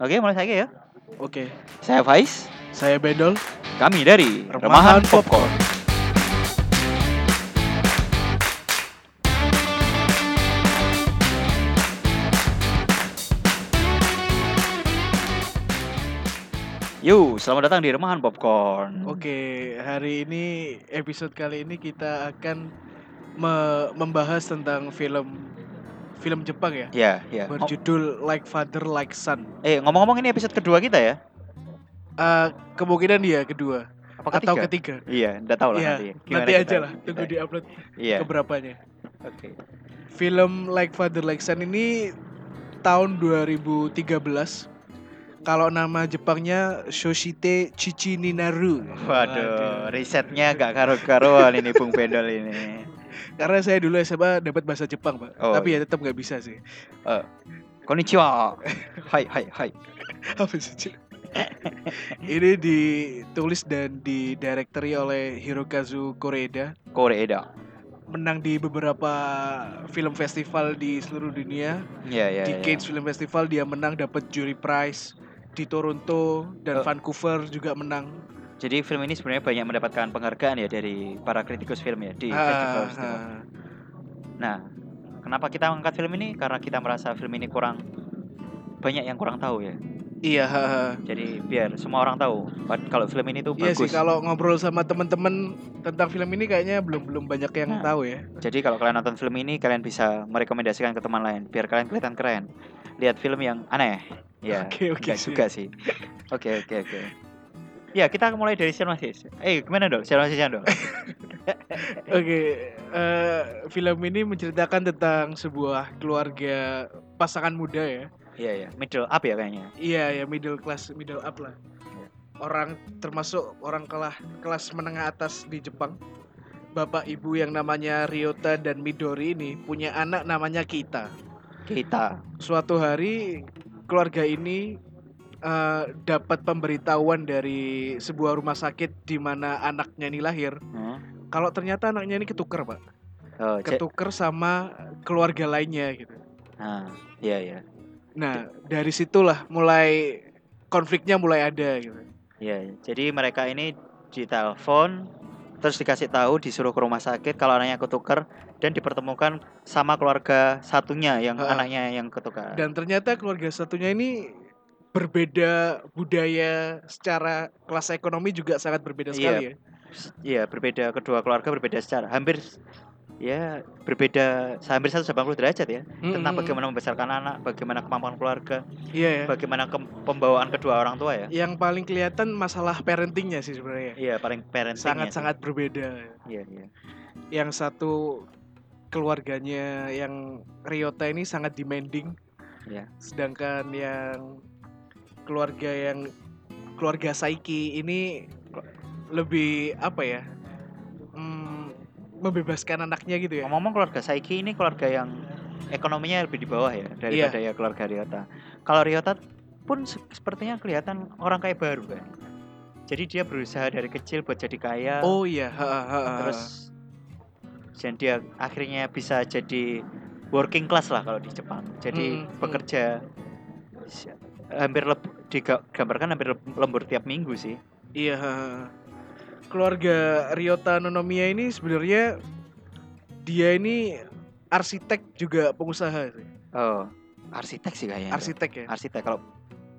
Oke, mulai saja ya. Oke, Saya Faiz, saya Bedol. kami dari Remahan Remahan Popcorn. Yuk, selamat datang di Remahan Popcorn. Oke, hari ini episode kali ini kita akan me- membahas tentang film film Jepang ya, Ya, ya. Ngom- berjudul Like Father Like Son. eh, ngomong-ngomong ini episode kedua kita ya? Eh, kemungkinan dia kedua Apa atau ketiga? ketiga. Iya, enggak tahu lah Iya, nanti. Gimana nanti aja lah, tunggu di upload Iya. keberapanya. Oke. Film Like Father Like Son ini tahun 2013. Kalau nama Jepangnya Shoshite Chichininaru. Waduh, risetnya gak karu-karuan ini Bung Bedol ini. Karena saya dulu SMA dapat bahasa Jepang, Pak. Oh, Tapi ya tetap nggak bisa sih. Konnichiwa. Hai, hai, hai. Apa sih? Ini ditulis dan didirectori oleh Hirokazu Koreeda. Koreeda. Menang di beberapa film festival di seluruh dunia. Iya, iya. di iya. Cannes Film Festival dia menang dapat jury prize. Di Toronto dan Oh. Vancouver juga menang. Jadi film ini sebenarnya banyak mendapatkan penghargaan ya dari para kritikus film ya di Ah, festival-festival. ah. Nah, kenapa kita mengangkat film ini? Karena kita merasa film ini kurang banyak yang kurang tahu ya. Iya. Jadi biar semua orang tahu kalau film ini tuh Iya bagus. sih kalau ngobrol sama temen-temen tentang film ini kayaknya belum belum banyak yang Nah. tahu ya. Jadi kalau kalian nonton film ini kalian bisa merekomendasikan ke teman lain biar kalian kelihatan keren. Lihat film yang aneh. Ya, Oke, oke, enggak sih. juga sih. Oke, oke, oke. Ya, kita mulai dari sinopsis. Eh, gimana dong? Sinopsisnya dong. Oke, eh, film ini menceritakan tentang sebuah keluarga pasangan muda ya. Iya, iya. Middle up ya kayaknya. Iya ya middle class, middle up lah. Orang termasuk orang kelas kelas menengah atas di Jepang. Bapak ibu yang namanya Ryota dan Midori ini punya anak namanya Kita. Kita. Suatu hari keluarga ini eh, dapat pemberitahuan dari sebuah rumah sakit di mana anaknya ini lahir. Hmm. Kalau ternyata anaknya ini ketuker, Pak. Oh, Ketuker sama keluarga lainnya gitu. Nah, iya, iya. Nah, dari situlah mulai konfliknya mulai ada gitu. Iya, jadi mereka ini ditelepon terus dikasih tahu disuruh ke rumah sakit kalau anaknya ketuker dan dipertemukan sama keluarga satunya yang Ha. anaknya yang ketukar. Dan ternyata keluarga satunya ini berbeda budaya secara kelas ekonomi juga sangat berbeda Iya. sekali ya. Iya, berbeda kedua keluarga berbeda secara hampir ya berbeda hampir 180 derajat ya tentang Mm-mm. bagaimana membesarkan anak, bagaimana kemampuan keluarga, Iya ya. bagaimana ke- pembawaan kedua orang tua ya. Yang paling kelihatan masalah parentingnya sih sebenarnya. Iya, paling parenting Sangat-sangat berbeda. Iya, iya. Yang satu keluarganya yang Ryota ini sangat demanding. Iya. Sedangkan yang keluarga yang keluarga Saiki ini lebih apa ya? Hmm, membebaskan anaknya gitu ya. Ngomong-ngomong keluarga Saiki ini keluarga yang ekonominya lebih di bawah ya daripada Iya. ya keluarga Ryota. Kalau Ryota pun se- sepertinya kelihatan orang kayak baru kan. Jadi dia berusaha dari kecil buat jadi kaya. Oh iya, ha, ha, ha, ha. terus dan dia akhirnya bisa jadi working class lah kalau di Jepang. Jadi Mm, mm. bekerja s- hampir leb, digambarkan hampir lembur tiap minggu sih. Iya. Keluarga Ryota Nonomiya ini sebenarnya dia ini arsitek juga pengusaha sih. Oh, arsitek sih kayaknya. Arsitek ya. Arsitek kalau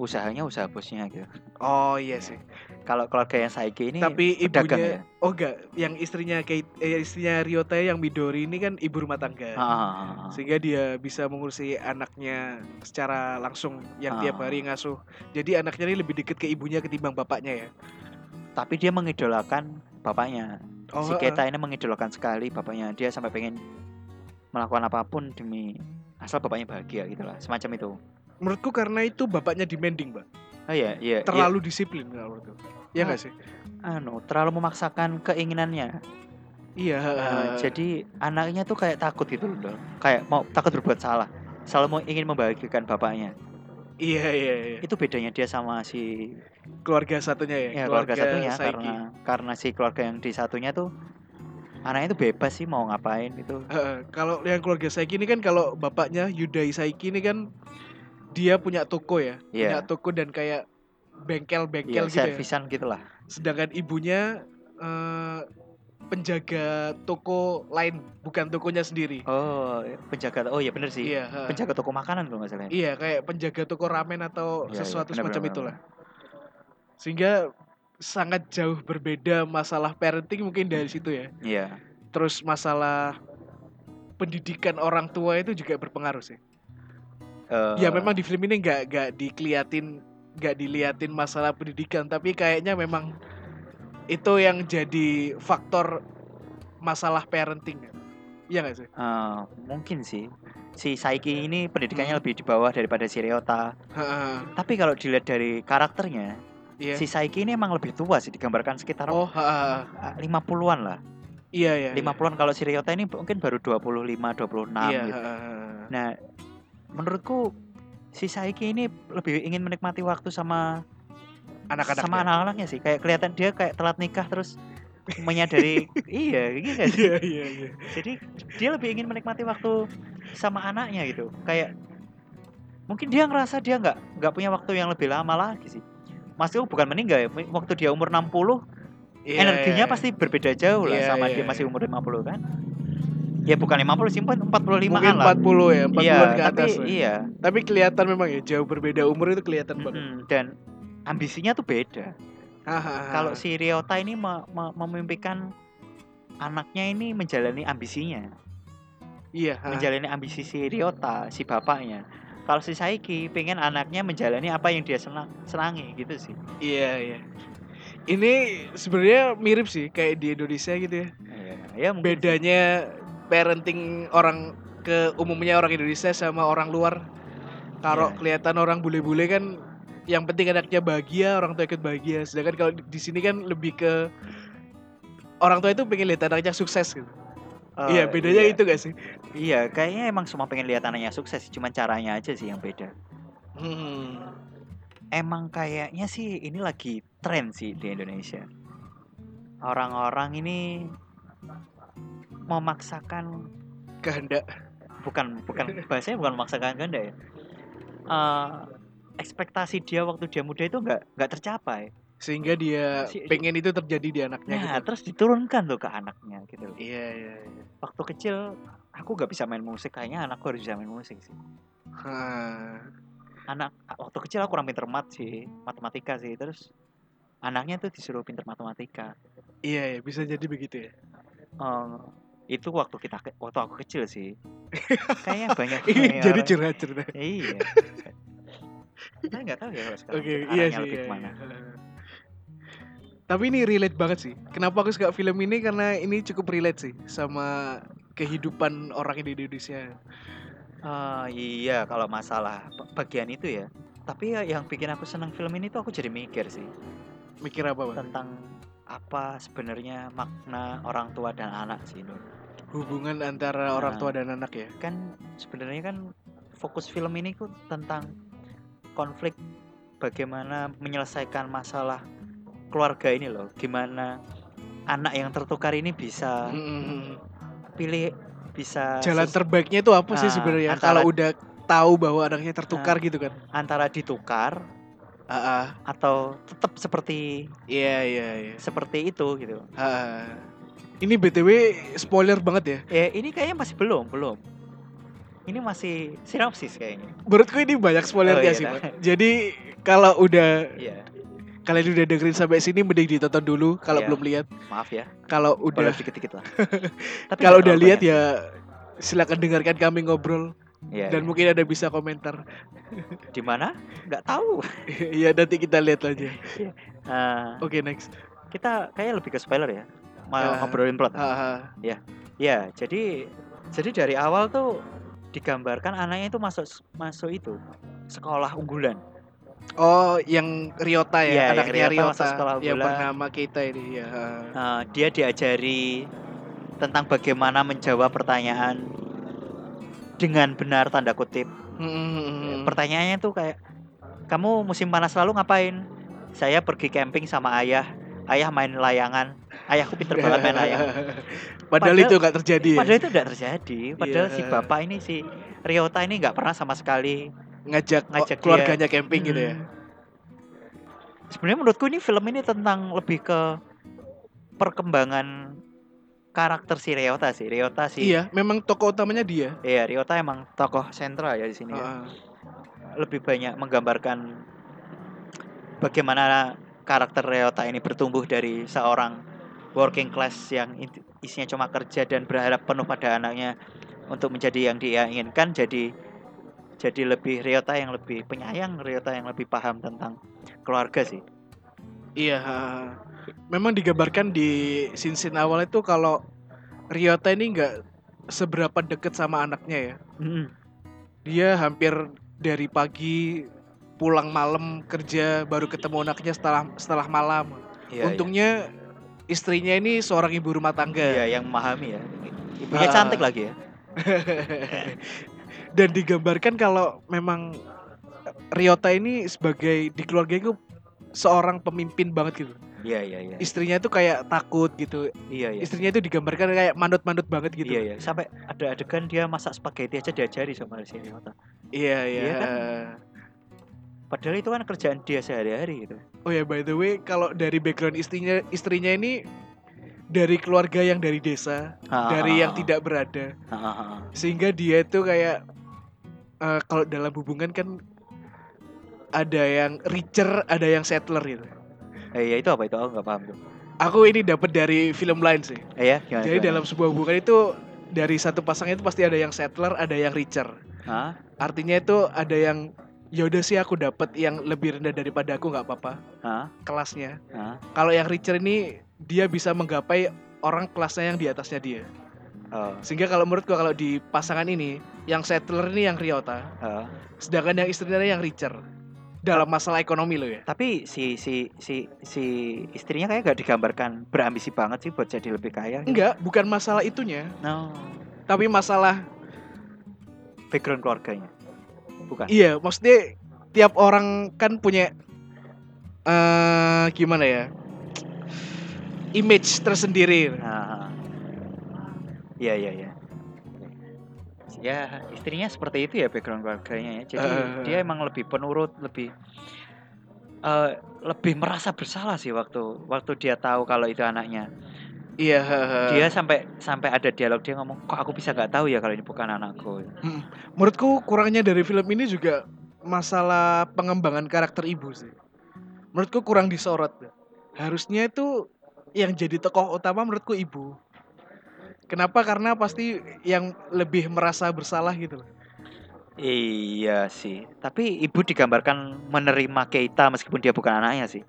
usahanya usaha bosnya gitu. Oh iya sih. Kalau keluarga yang Saiki ini Tapi ibunya ya? oh enggak, yang istrinya Kate, eh, istrinya Ryota yang Midori ini kan ibu rumah tangga. Ah, Sehingga dia bisa mengurusi anaknya secara langsung yang tiap Ah. hari ngasuh. Jadi anaknya ini lebih dekat ke ibunya ketimbang bapaknya ya. tapi dia mengidolakan bapaknya. Oh, si. Keta ini mengidolakan sekali bapaknya. Dia sampai pengen melakukan apa pun demi asal bapaknya bahagia gitu lah, semacam itu. Menurutku karena itu bapaknya demanding, Mbak. Oh iya, iya. iya. Terlalu disiplin kalau menurutku. Iya Ah. nggak sih? anu terlalu memaksakan keinginannya. Iya. Eh, jadi anaknya tuh kayak takut gitu loh, kayak mau takut berbuat salah, selalu mau ingin membahagiakan bapaknya. Iya iya iya. Itu bedanya dia sama si Keluarga satunya ya. ya keluarga, satunya Saiki. karena karena si keluarga yang di satunya tuh anaknya itu bebas sih mau ngapain itu. Heeh, kalau yang keluarga Saiki ini kan kalau bapaknya Yudai Saiki ini kan dia punya toko ya, punya Iya. toko dan kayak bengkel-bengkel Iya, gitu ya. servisan gitulah. Sedangkan ibunya eh, penjaga toko lain, bukan tokonya sendiri. Oh, penjaga oh iya bener sih. Iya, ha. Penjaga toko makanan kalau nggak salah. ya. Iya, kayak penjaga toko ramen atau Iya, iya, sesuatu benar, semacam itulah. Sehingga sangat jauh berbeda masalah parenting mungkin dari situ ya. Iya. Terus masalah pendidikan orang tua itu juga berpengaruh sih. Eh, Ya memang di film ini nggak nggak dikeliatin nggak diliatin masalah pendidikan, tapi kayaknya memang itu yang jadi faktor masalah parenting. Iya nggak sih? eh, mungkin sih. Si Saiki ini pendidikannya Hmm. lebih di bawah daripada si Ryota. Ha-ha. Tapi kalau dilihat dari karakternya, Iya. si Saiki ini emang lebih tua sih digambarkan sekitar Oh, ha-ha. ah, 50-an lah. iya iya. 50-an kalau si Ryota ini mungkin baru 25, 26 Iya. gitu. ha-ha. Nah, menurutku si Saiki ini lebih ingin menikmati waktu sama Anak-anak. sama anak-anaknya sih. Kayak kelihatan dia kayak telat nikah terus menyadari iya gitu kan. Iya iya iya. Jadi dia lebih ingin menikmati waktu sama anaknya gitu. Kayak mungkin dia ngerasa dia nggak nggak punya waktu yang lebih lama lagi sih. Maksudku bukan meninggal ya, waktu dia umur 60 Iya, energinya iya. pasti berbeda jauh lah sama iya, dia masih umur 50 kan. Ya bukan 50 sih, mungkin 45 mungkin an lah. 40 ya, 40 Iya, ke tapi atas. lah. iya. Tapi kelihatan memang ya jauh berbeda umur itu kelihatan banget. Mm-mm, dan ambisinya tuh beda. Kalau si Ryota ini me- me- memimpikan anaknya ini menjalani ambisinya, iya, ha. menjalani ambisi si Ryota, si bapaknya. Kalau si Saiki pengen anaknya menjalani apa yang dia senang senangi gitu sih. iya iya. Ini sebenarnya mirip sih kayak di Indonesia gitu ya. Iya, ya mungkin. Bedanya parenting orang ke umumnya orang Indonesia sama orang luar. Kalau Iya. kelihatan orang bule-bule kan yang penting anaknya bahagia, orang tua ikut bahagia. Sedangkan kalau di, sini kan lebih ke orang tua itu pengen lihat anaknya sukses gitu. Eh, iya, bedanya iya. itu gak sih? Iya, kayaknya emang semua pengen lihat anaknya sukses, cuman caranya aja sih yang beda. Hmm. Emang kayaknya sih ini lagi tren sih di Indonesia. Orang-orang ini memaksakan Kehendak. bukan bukan bahasanya bukan memaksakan ganda ya. Eh, ekspektasi dia waktu dia muda itu nggak nggak tercapai. Sehingga dia Si- pengen itu terjadi di anaknya Nah, gitu. terus diturunkan tuh ke anaknya gitu. Iya, iya, iya. Waktu kecil aku nggak bisa main musik, kayaknya anakku harus bisa main musik sih. Hah. Anak waktu kecil aku kurang pinter mat sih, matematika sih. Terus anaknya tuh disuruh pinter matematika. Iya, iya, bisa jadi begitu ya. Eh, itu waktu kita ke- waktu aku kecil sih. Kayaknya banyak jadi curhat cerita. Iya. Saya nggak tahu ya kalau sekarang arahnya iya sih. lebih Iya, ke mana. iya. Tapi ini relate banget sih. Kenapa aku suka film ini karena ini cukup relate sih sama kehidupan orang di Indonesia. Eh, iya kalau masalah ba- bagian itu ya. Tapi ya yang bikin aku senang film ini tuh aku jadi mikir sih Mikir apa, Bang? tentang apa sebenarnya makna orang tua dan anak sih Nur. Hubungan antara orang Nah. tua dan anak ya. Kan sebenarnya kan fokus film ini tuh tentang konflik bagaimana menyelesaikan masalah keluarga ini loh. Gimana anak yang tertukar ini bisa Mm-mm. pilih bisa Jalan terbaiknya itu apa sih Ah, sebenarnya? antara- Kalau udah tahu bahwa anaknya tertukar gitu kan? antara ditukar Ah, ah. atau tetap seperti iya iya iya. seperti itu gitu. Ah. Ini btw spoiler banget ya. Eh ini kayaknya masih belum, belum. Ini masih sinopsis kayaknya. Menurutku ini banyak spoilernya Oh, iya sih. Jadi kalau udah Iya, kalian udah dengerin sampai sini mending ditonton dulu kalau Iya. belum lihat. maaf ya. Kalau Udah dikit-dikit lah. Tapi kalau udah lihat banyak. ya silakan dengarkan kami ngobrol Iya, dan iya. mungkin ada bisa komentar. di mana? Nggak tahu. Iya nanti kita lihat aja. Eh, Oke next. kita kayak lebih ke spoiler ya. Mau Ah. ngobrolin plot. Ah, ah. Ya, jadi jadi dari awal tuh digambarkan anaknya itu masuk masuk itu sekolah unggulan. Oh yang Ryota Iya, ya, yang anaknya Ryota masuk Ryota sekolah yang bernama kita ini ya. Eh, dia diajari tentang bagaimana menjawab pertanyaan dengan benar tanda kutip. Hmm. Pertanyaannya tuh kayak kamu musim panas lalu ngapain? Saya pergi camping sama ayah. Ayah main layangan. Ayahku pinter banget main layangan. Padahal, Padahal- itu nggak terjadi. ya? Padahal itu tidak terjadi. Padahal si Iya. bapak ini si Ryota ini nggak pernah sama sekali ngajak, Ngajak ngajak dia. keluarganya camping gitu ya. Hmm. Sebenarnya menurutku ini film ini tentang lebih ke perkembangan karakter si Ryota sih. Ryota sih. Iya, memang tokoh utamanya dia. Iya, Ryota emang tokoh sentral ya di sini. ya. Heeh. Lebih banyak menggambarkan bagaimana karakter Ryota ini bertumbuh dari seorang working class yang isinya cuma kerja dan berharap penuh pada anaknya untuk menjadi yang dia inginkan jadi jadi lebih Ryota yang lebih penyayang, Ryota yang lebih paham tentang keluarga sih. Iya. Memang digambarkan di scene-scene awal itu kalau Ryota ini nggak seberapa deket sama anaknya ya. Mm. Dia hampir dari pagi pulang malam kerja baru ketemu anaknya setelah setelah malam. Iya, Untungnya istrinya ini seorang ibu rumah tangga. Iya, yang memahami ya. Ibunya Ah. cantik lagi ya. Dan digambarkan kalau memang Ryota ini sebagai di keluarga itu seorang pemimpin banget gitu. Iya, iya, iya. Istrinya itu kayak takut gitu. Iya, iya. Istrinya itu digambarkan kayak manut-manut banget gitu. Iya, iya. Sampai ada adegan dia masak spaghetti aja diajari sama si. Iya, iya. Iya kan? Padahal itu kan kerjaan dia sehari-hari gitu. Oh ya, by the way, kalau dari background istrinya istrinya ini dari keluarga yang dari desa, Ah, dari ah, yang tidak berada. ah, ah, ah. Sehingga dia itu kayak eh, kalau dalam hubungan kan ada yang richer, ada yang settler gitu. Eh, iya itu apa itu? Aku nggak paham tuh. Aku ini dapat dari film lain sih. Eh, ya, gimana? Jadi gimana? dalam sebuah hubungan itu dari satu pasangan itu pasti ada yang settler, ada yang richer. Hah? Artinya itu ada yang ya udah sih aku dapat yang lebih rendah daripada aku nggak apa-apa Hah? kelasnya. Hah? Kalau yang richer ini dia bisa menggapai orang kelasnya yang di atasnya dia. Oh, Sehingga kalau menurutku kalau di pasangan ini yang settler ini yang Ryota, oh. sedangkan yang istrinya yang richer dalam masalah ekonomi loh ya. Tapi si si si si istrinya kayak gak digambarkan berambisi banget sih buat jadi lebih kaya. Enggak, bukan masalah itunya, No. tapi masalah Background keluarganya. Bukan. iya, maksudnya tiap orang kan punya eh gimana ya? image tersendiri. Nah. Iya, iya, iya. Ya, istrinya seperti itu ya background keluarganya ya. Jadi Eh. dia emang lebih penurut, lebih eh lebih merasa bersalah sih waktu waktu dia tahu kalau itu anaknya. Iya, Dia sampai sampai ada dialog dia ngomong, "Kok aku bisa nggak tahu ya kalau ini bukan anakku?" Mm. Menurutku kurangnya dari film ini juga masalah pengembangan karakter ibu sih. Menurutku kurang disorot. Harusnya itu yang jadi tokoh utama menurutku ibu. Kenapa? Karena pasti yang lebih merasa bersalah gitu loh. Iya sih. Tapi ibu digambarkan menerima Keita meskipun dia bukan anaknya sih.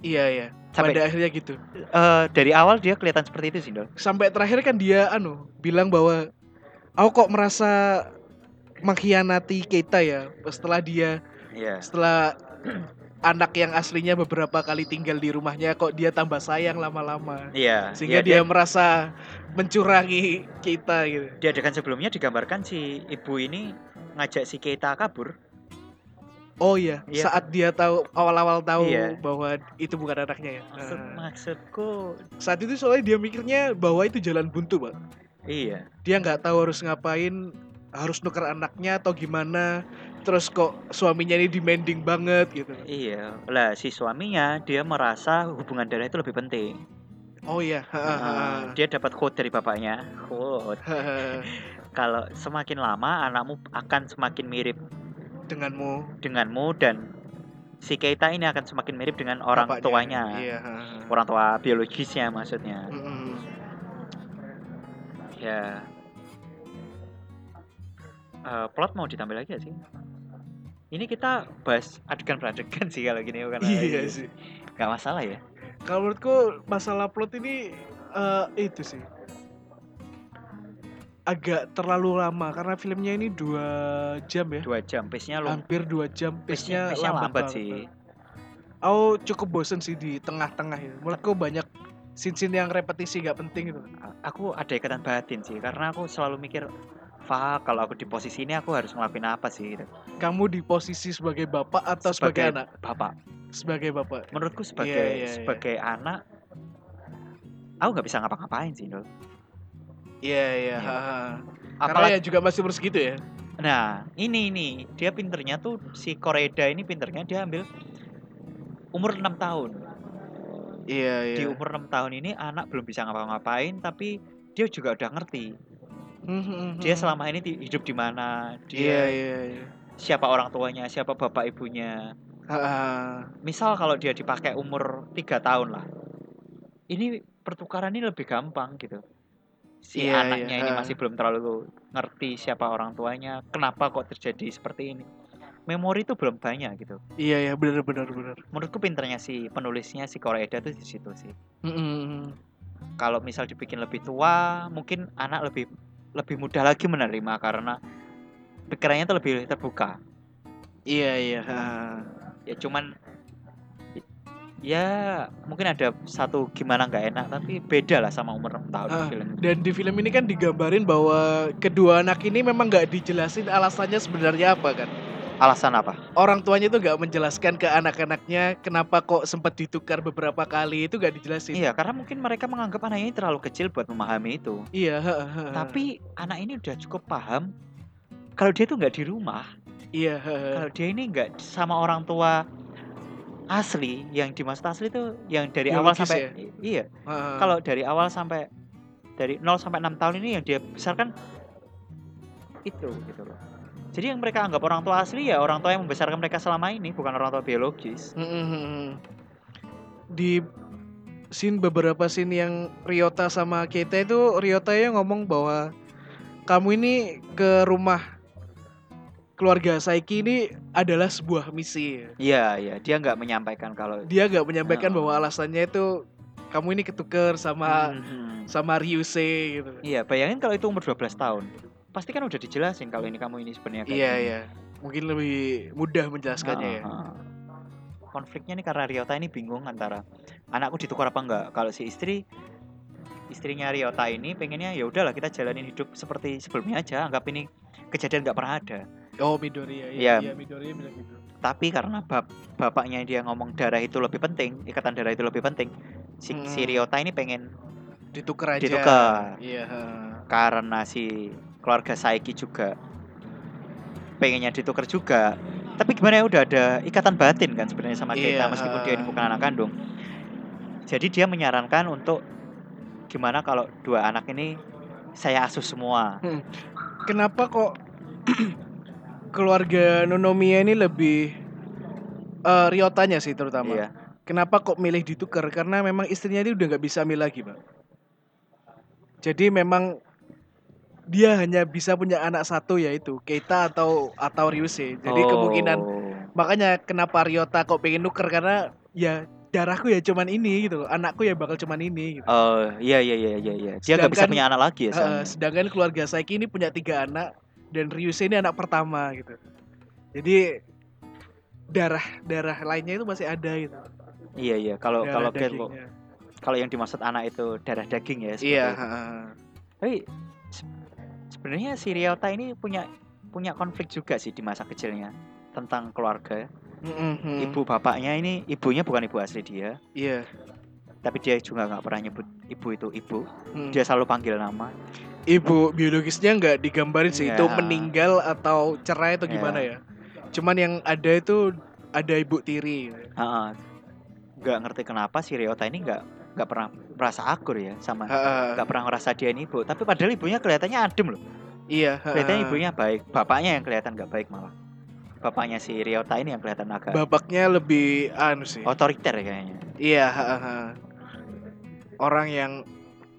Iya iya. Sampai Pada akhirnya gitu. eh, dari awal dia kelihatan seperti itu sih, Dol. Sampai terakhir kan dia anu bilang bahwa aku kok merasa mengkhianati Keita ya setelah dia Iya. setelah anak yang aslinya beberapa kali tinggal di rumahnya kok dia tambah sayang lama-lama. Iya. sehingga dia, iya, merasa mencurangi kita gitu. di adegan sebelumnya digambarkan si ibu ini ngajak si Keita kabur. Oh iya, Iya. saat dia tahu awal-awal tahu Iya. bahwa itu bukan anaknya ya. Maksud Nah, maksudku saat itu soalnya dia mikirnya bahwa itu jalan buntu, Pak. iya. Dia nggak tahu harus ngapain, harus nuker anaknya atau gimana. Terus kok suaminya ini demanding banget gitu. Iya. Lah si suaminya dia merasa hubungan darah itu lebih penting. Oh iya, ha, ha, ha. Dia dapat quote dari bapaknya. Quote. Kalau semakin lama anakmu akan semakin mirip denganmu denganmu dan si Keita ini akan semakin mirip dengan orang bapaknya. tuanya. Iya. Orang tua biologisnya maksudnya. Mm-mm. Ya. Eh, plot mau ditambah lagi gak sih? Ini kita bahas adegan per adegan sih kalau gini bukan Iya sih. Gak masalah ya. Kalau menurutku masalah plot ini eh, itu sih agak terlalu lama karena filmnya ini dua jam ya, Dua jam, pace-nya lu hampir dua jam, pace-nya, lambat, lambat sih. Aku cukup bosen sih di tengah-tengah ya. Menurutku banyak scene-scene yang repetisi gak penting gitu. A- Aku ada ikatan batin sih karena aku selalu mikir Fuck, kalau aku di posisi ini aku harus ngelakuin apa sih gitu. Kamu di posisi sebagai bapak atau sebagai, anak? bapak. Sebagai bapak. Menurutku sebagai iya, iya. sebagai anak aku nggak bisa ngapa-ngapain sih, Dol. Iya iya. Iya. Apalagi ya juga masih umur segitu ya. Nah, ini ini dia pinternya tuh si Koreeda ini pinternya dia ambil umur 6 tahun. Iya, Di iya. umur 6 tahun ini anak belum bisa ngapa-ngapain tapi dia juga udah ngerti. Hmm, hmm, Dia selama ini hidup di mana, dia iya, iya. siapa orang tuanya, siapa bapak ibunya. Ha-ha. Misal kalau dia dipakai umur 3 tahun lah. Ini pertukaran ini lebih gampang gitu. Si Iya, anaknya iya, ini masih belum terlalu ngerti siapa orang tuanya, kenapa kok terjadi seperti ini. Memori itu belum banyak gitu. Iya, iya, benar, benar, benar. Menurutku pinternya si penulisnya si Koreeda tuh di situ sih. Hmm, hmm. Kalau misal dibikin lebih tua, mungkin anak lebih lebih mudah lagi menerima karena pikirannya tuh lebih terbuka. Iya, iya. Ya cuman ya mungkin ada satu gimana nggak enak tapi beda lah sama umur 6 tahun Ah, film. Dan di film ini kan digambarin bahwa kedua anak ini memang nggak dijelasin alasannya sebenarnya apa kan. Alasan apa? Orang tuanya itu nggak menjelaskan ke anak-anaknya kenapa kok sempat ditukar beberapa kali itu nggak dijelasin. Iya, karena mungkin mereka menganggap anak ini terlalu kecil buat memahami itu. Iya. Tapi anak ini udah cukup paham kalau dia tuh nggak di rumah, iya, kalau dia ini nggak sama orang tua asli, yang dimaksud asli itu yang dari awal Biologis sampai ya? iya. Kalau dari awal sampai dari 0 sampai 6 tahun ini yang dia besarkan itu gitu loh. Jadi yang mereka anggap orang tua asli ya orang tua yang membesarkan mereka selama ini, bukan orang tua biologis. Hmm, hmm, hmm, hmm. Di scene beberapa scene yang Ryota sama Keita itu Ryota yang ngomong bahwa kamu ini ke rumah keluarga Saiki ini adalah sebuah misi. Iya, iya, dia nggak menyampaikan kalau Dia nggak menyampaikan Oh. bahwa alasannya itu kamu ini ketuker sama Mhm. sama Ryuse gitu. Iya, bayangin kalau itu umur 12 tahun. Pasti kan udah dijelasin kalau ini kamu ini sebenarnya kayak Iya gini. iya. Mungkin lebih mudah menjelaskannya ya. Heeh, heeh. Konfliknya nih karena Ryota ini bingung antara anakku ditukar apa enggak. Kalau si istri istrinya Ryota ini pengennya ya udahlah kita jalanin hidup seperti sebelumnya aja, anggap ini kejadian nggak pernah ada. Oh Midori ya. Iya, Iya. iya Midori bilang gitu. Tapi karena bap bapaknya dia ngomong darah itu lebih penting, ikatan darah itu lebih penting. Si, si Hmm. Ryota ini pengen Ditukar aja. Ditukar. Iya. karena si keluarga Saiki juga pengennya ditukar juga. Tapi gimana ya udah ada ikatan batin kan sebenarnya sama Keita Iya, meskipun dia ini bukan anak kandung. Jadi dia menyarankan untuk gimana kalau dua anak ini saya asuh semua. Kenapa kok keluarga Nonomiya ini lebih eh Ryotanya sih terutama. Iya. Kenapa kok milih ditukar? Karena memang istrinya ini udah nggak bisa hamil lagi, Pak. Jadi memang dia hanya bisa punya anak satu yaitu Keita atau atau Ryuse. Jadi kemungkinan Oh. makanya kenapa Ryota kok pengen nuker karena ya darahku ya cuman ini gitu loh. Anakku ya bakal cuman ini gitu. Oh, iya iya iya iya iya. Dia nggak bisa punya anak lagi ya soalnya. sedangkan keluarga Saiki ini punya tiga anak dan Ryuse ini anak pertama gitu. Jadi darah darah lainnya itu masih ada gitu. Iya iya. Kalau Darah kalau dagingnya. kalau yang dimaksud anak itu darah daging ya. Iya. Tapi sebenarnya si Ryota ini punya punya konflik juga sih di masa kecilnya tentang keluarga. Mm-mm. Ibu bapaknya ini ibunya bukan ibu asli dia, Iya. tapi dia juga nggak pernah nyebut ibu itu ibu. Mm. Dia selalu panggil nama. Ibu biologisnya nggak digambarin sih itu Iya. meninggal atau cerai atau Iya. gimana ya. Cuman yang ada itu ada ibu tiri. Nggak ngerti kenapa si Ryota ini nggak nggak pernah merasa akur ya sama nggak pernah merasa dia ini ibu. Tapi padahal ibunya kelihatannya adem loh. Iya. Kelihatannya ibunya baik, bapaknya yang kelihatan nggak baik malah. Bapaknya si Ryota ini yang kelihatan agak Bapaknya lebih anu sih. otoriter ya kayaknya. Iya. heeh. Orang yang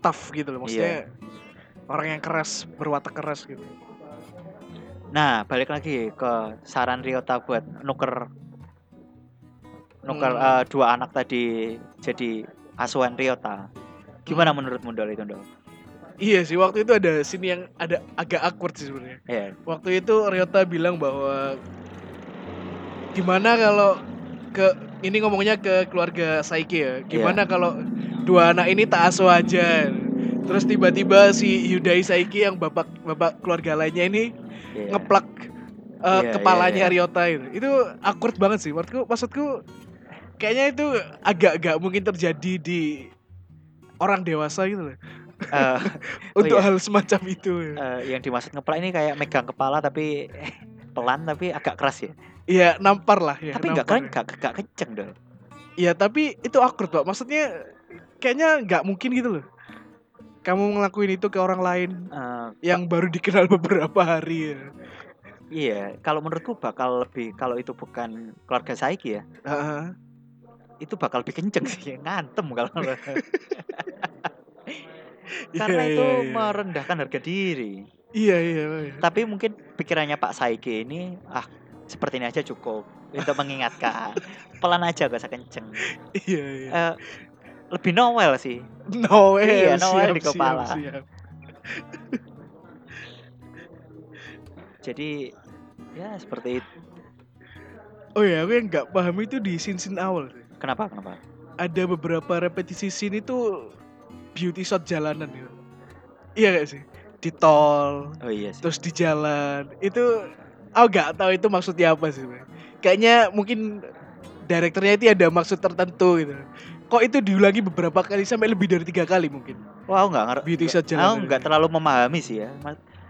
tough gitu loh maksudnya. Orang yang keras berwatak keras gitu. Nah, balik lagi ke saran Ryota buat nuker nuker Hmm. eh, dua anak tadi jadi asuhan Ryota. Gimana Hmm. menurut Mundol itu, Ndol? Iya sih waktu itu ada scene yang ada agak awkward sih sebenarnya. Ya, Waktu itu Ryota bilang bahwa gimana kalau ke ini ngomongnya ke keluarga Saiki ya. Gimana kalau dua anak ini tak asuh aja. Terus tiba-tiba si Hyundai Saiki yang bapak bapak keluarga lainnya ini iya. ngeplak uh, Iya, kepalanya iya, Ryota itu. Itu awkward banget sih. Maksudku maksudku kayaknya itu agak-agak mungkin terjadi di orang dewasa gitu loh. Eh, untuk iya. hal semacam itu. eh, yang dimaksud ngeplak ini kayak megang kepala tapi pelan tapi agak keras ya. Iya, nampar lah ya. tapi nggak keren, ya. nggak nggak kenceng dong. Iya, tapi itu awkward, Pak. Maksudnya kayaknya nggak mungkin gitu loh. Kamu ngelakuin itu ke orang lain Eh, yang baru dikenal beberapa hari ya. iya, kalau menurutku bakal lebih kalau itu bukan keluarga Saiki ya, Heeh. Itu bakal lebih kenceng sih, ngantem kalau Iya, karena itu iya, iya. merendahkan harga diri. Iya, iya, iya. Tapi mungkin pikirannya Pak Saiki ini ah seperti ini aja cukup untuk mengingatkan. Pelan aja gak usah kenceng. Iya, iya. Eh, lebih Noel sih. Noel, iya, Noel siap, di kepala. Siap, siap. Jadi ya seperti itu. Oh ya, aku yang nggak paham itu di scene-scene awal. Kenapa? Kenapa? Ada beberapa repetisi scene itu beauty shot jalanan gitu. Iya gak sih? Di tol, Oh iya sih. terus di jalan. Itu aku nggak tahu itu maksudnya apa sih. Kayaknya mungkin direkturnya itu ada maksud tertentu gitu. Kok itu diulangi beberapa kali sampai lebih dari tiga kali mungkin. Wah, aku nggak ngerti. Beauty shot Aku jalanan. nggak terlalu memahami sih ya.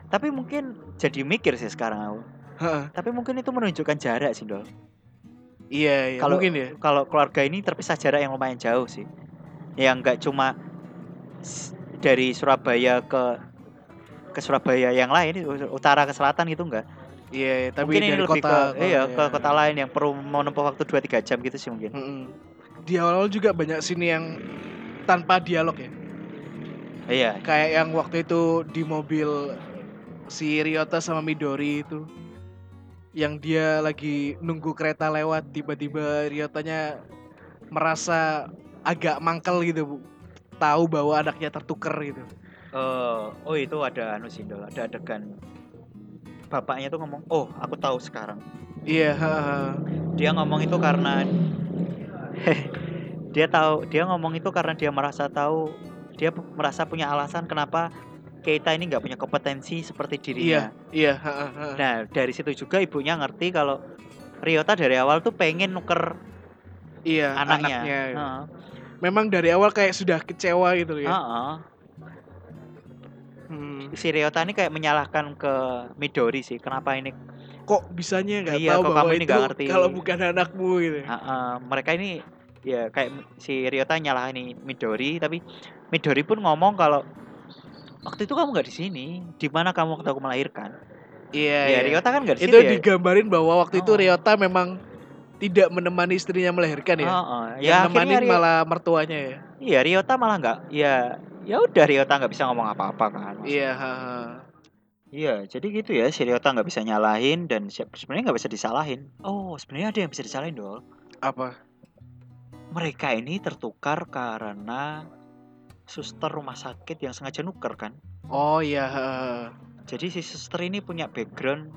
Tapi mungkin jadi mikir sih sekarang aku. Heeh. Tapi mungkin itu menunjukkan jarak sih, Dol. Iya, iya. Kalau- mungkin ya. Kalau keluarga ini terpisah jarak yang lumayan jauh sih. Yang nggak cuma dari Surabaya ke ke Surabaya yang lain, utara ke selatan gitu enggak. Iya, iya, tapi mungkin ini dari lebih kota, ke iya, ke ya. kota lain yang perlu menempuh waktu 2 3 jam gitu sih mungkin. Mm-mm. Di awal-awal juga banyak sini yang tanpa dialog ya. Iya. Kayak yang waktu itu di mobil si Ryota sama Midori itu. Yang dia lagi nunggu kereta lewat tiba-tiba Ryotanya merasa agak mangkel gitu, Bu. Tahu bahwa anaknya tertuker gitu. Eh, oh itu ada anu sih, Dol. Ada adegan bapaknya tuh ngomong, "Oh, aku tahu sekarang." Iya, heeh. Dia ngomong itu karena dia tahu, dia ngomong itu karena dia merasa tahu, dia merasa punya alasan kenapa Keita ini nggak punya kompetensi seperti dirinya. Iya, heeh, heeh. Nah, dari situ juga ibunya ngerti kalau Ryota dari awal tuh pengen nuker Iya, anaknya. anaknya. Heeh. Memang dari awal kayak sudah kecewa gitu ya. Heeh. Hmm. Si Ryota ini kayak menyalahkan ke Midori sih. Kenapa ini? Kok bisanya nggak Iya, tahu kok bahwa kamu ini itu ngerti. kalau bukan anakmu gitu. ya. Heeh, mereka ini ya kayak si Ryota nyalahin Midori, tapi Midori pun ngomong kalau waktu itu kamu nggak di sini. Di mana kamu waktu aku melahirkan? Iya, ya iya. Ryota kan nggak di itu ya. digambarin bahwa waktu itu Oh. Ryota memang tidak menemani istrinya melahirkan ya. Heeh, Yang ya nemanin Ry- malah mertuanya ya. Iya, Ryota malah nggak. Ya, ya udah Ryota nggak bisa ngomong apa-apa kan. Iya, haha. Iya, jadi gitu ya. Si Ryota nggak bisa nyalahin dan se- sebenarnya nggak bisa disalahin. Oh, sebenarnya ada yang bisa disalahin dol. Apa? Mereka ini tertukar karena suster rumah sakit yang sengaja nuker kan. Oh iya. Jadi si suster ini punya background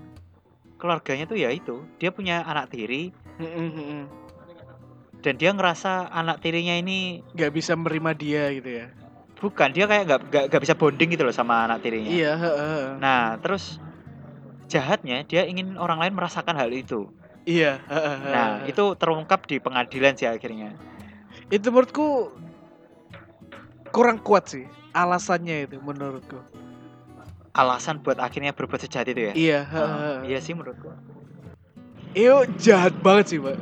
keluarganya tuh ya itu. Dia punya anak tiri dan dia ngerasa anak tirinya ini nggak bisa menerima dia gitu ya. bukan dia kayak nggak nggak nggak bisa bonding gitu loh sama anak tirinya. Iya. Nah, terus jahatnya dia ingin orang lain merasakan hal itu. Iya. Nah, itu terungkap di pengadilan sih akhirnya. itu menurutku kurang kuat sih alasannya itu menurutku. Alasan buat akhirnya berbuat sejahat itu ya. Iya, haha. iya sih menurutku. Itu jahat banget sih, Pak.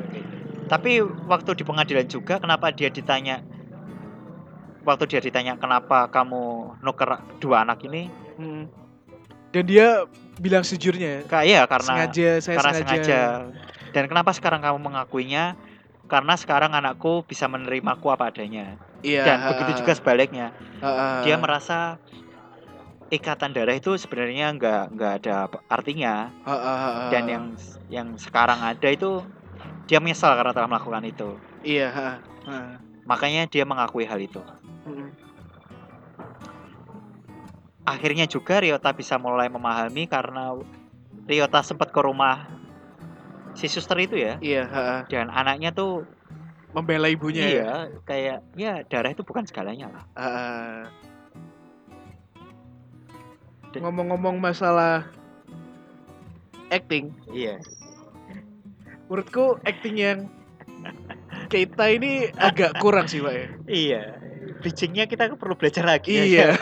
Tapi waktu di pengadilan juga kenapa dia ditanya waktu dia ditanya kenapa kamu nuker dua anak ini Mm. Dan dia bilang sejujurnya ya. kayak ya karena sengaja saya karena sengaja. sengaja. Dan kenapa sekarang kamu mengakuinya? Karena sekarang anakku bisa menerimaku apa adanya. Iya. Dan ha, begitu juga sebaliknya. ha, ha. Dia merasa ikatan darah itu sebenarnya nggak nggak ada artinya. Ha, ha, ha, ha. Dan yang yang sekarang ada itu dia menyesal karena telah melakukan itu. iya, ha. Makanya dia mengakui hal itu. Akhirnya juga Ryota bisa mulai memahami karena Ryota sempat ke rumah si suster itu ya. Iya, ha, ha. Dan anaknya tuh membela ibunya ya. iya kayak ya darah itu bukan segalanya lah. Dan- Ngomong-ngomong masalah acting, Iya. menurutku acting yang Keita ini agak kurang sih, Pak ya. Iya. bridgingnya kita perlu belajar lagi. ya. Iya.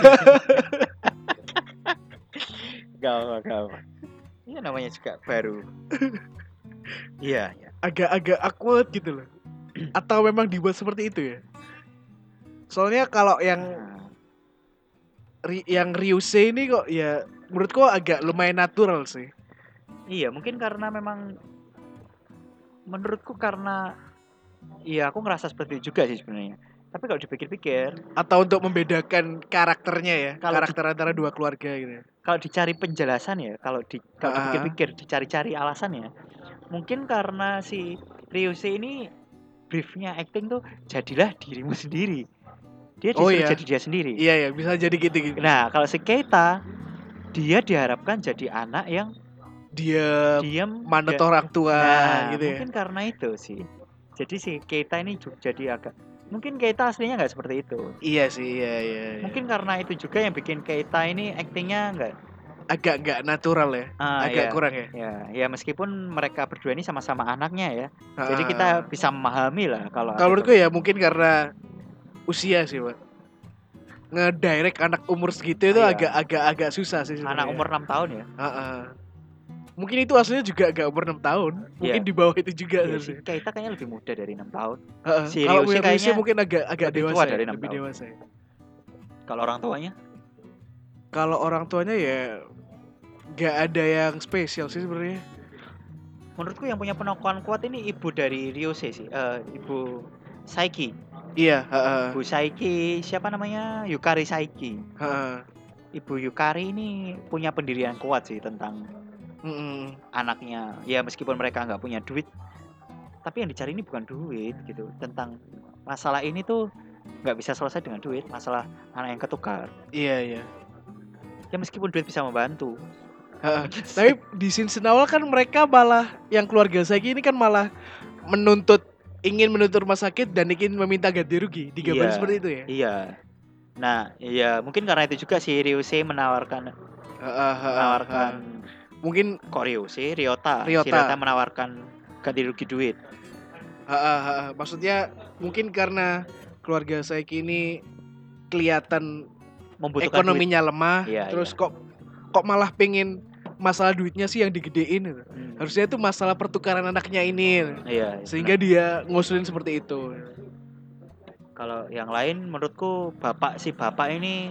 Gak apa, gak apa. Iya namanya juga baru. Iya, iya. Agak-agak awkward gitu loh. Atau memang dibuat seperti itu ya? Soalnya kalau yang Nah, Ri- yang Ryuse ini kok ya menurutku agak lumayan natural sih. Iya, mungkin karena memang menurutku karena iya aku ngerasa seperti itu juga sih sebenarnya. Tapi kalau dipikir-pikir, Atau untuk membedakan karakternya ya, Kalau di- karakter antara dua keluarga gitu. ya. kalau dicari penjelasan ya, kalau di kalau Ah. dipikir-pikir, dicari-cari alasannya, mungkin karena si Ryuse ini briefnya acting tuh jadilah dirimu sendiri. Dia Oh, disuruh iya. jadi dia sendiri. Iya ya, bisa jadi gitu-gitu. Nah, kalau si Keita dia diharapkan jadi anak yang Dia diam manut dan- orang tua Nah, gitu ya. mungkin karena itu sih. Jadi si Keita ini juga jadi agak mungkin Keita aslinya nggak seperti itu. Iya sih, iya iya. iya. Mungkin karena itu juga yang bikin Keita ini actingnya nggak agak nggak natural ya, ah, agak ya, kurang ya. ya ya meskipun mereka berdua ini sama-sama anaknya ya. Jadi Ah. kita bisa memahami lah kalau Kalau menurutku ya mungkin karena usia sih, Pak. Ngedirect anak umur segitu itu Iya. agak agak agak susah sih anak umur 6 tahun ya. Heeh. Mungkin itu aslinya juga agak umur 6 tahun. Mungkin Iya. di bawah itu juga Iya, si sebenarnya. Keita kayaknya lebih muda dari 6 tahun. Heeh. si Kalau Ryushi punya kayaknya usia mungkin agak agak lebih tua dewasa, dari ya, enam lebih tahun. dewasa. ya. Kalau orang tuanya Kalau orang tuanya ya nggak ada yang spesial sih sebenarnya. menurutku yang punya penokon kuat ini ibu dari Ryuse sih. Eh, ibu Saiki. Iya, heeh. Ibu Saiki siapa namanya? Yukari Saiki. Heeh. Ibu Yukari ini punya pendirian kuat sih tentang Mm-mm. anaknya. Ya meskipun mereka nggak punya duit, tapi yang dicari ini bukan duit gitu. Tentang masalah ini tuh nggak bisa selesai dengan duit. Masalah anak yang ketukar. Iya, iya. Ya meskipun duit bisa membantu. Tapi di scene awal kan mereka malah yang keluarga saya ini kan malah menuntut ingin menuntut rumah sakit dan ingin meminta ganti rugi. Digambar Iya. seperti itu ya. Iya. Nah, iya mungkin karena itu juga si Ryuse menawarkan Heeh, heeh, menawarkan heeh. mungkin kok Ryuse, Ryota. Si Ryota. Ryota menawarkan ganti rugi duit. heeh, heeh. maksudnya mungkin karena keluarga saya ini kelihatan Membutuhkan ekonominya lemah, Iya, terus kok kok malah pengen masalah duitnya sih yang digedein gitu. duit. Hmm. Harusnya itu masalah pertukaran anaknya ini. Iya. Sehingga dia ngusulin seperti itu. Kalau yang lain menurutku bapak si bapak ini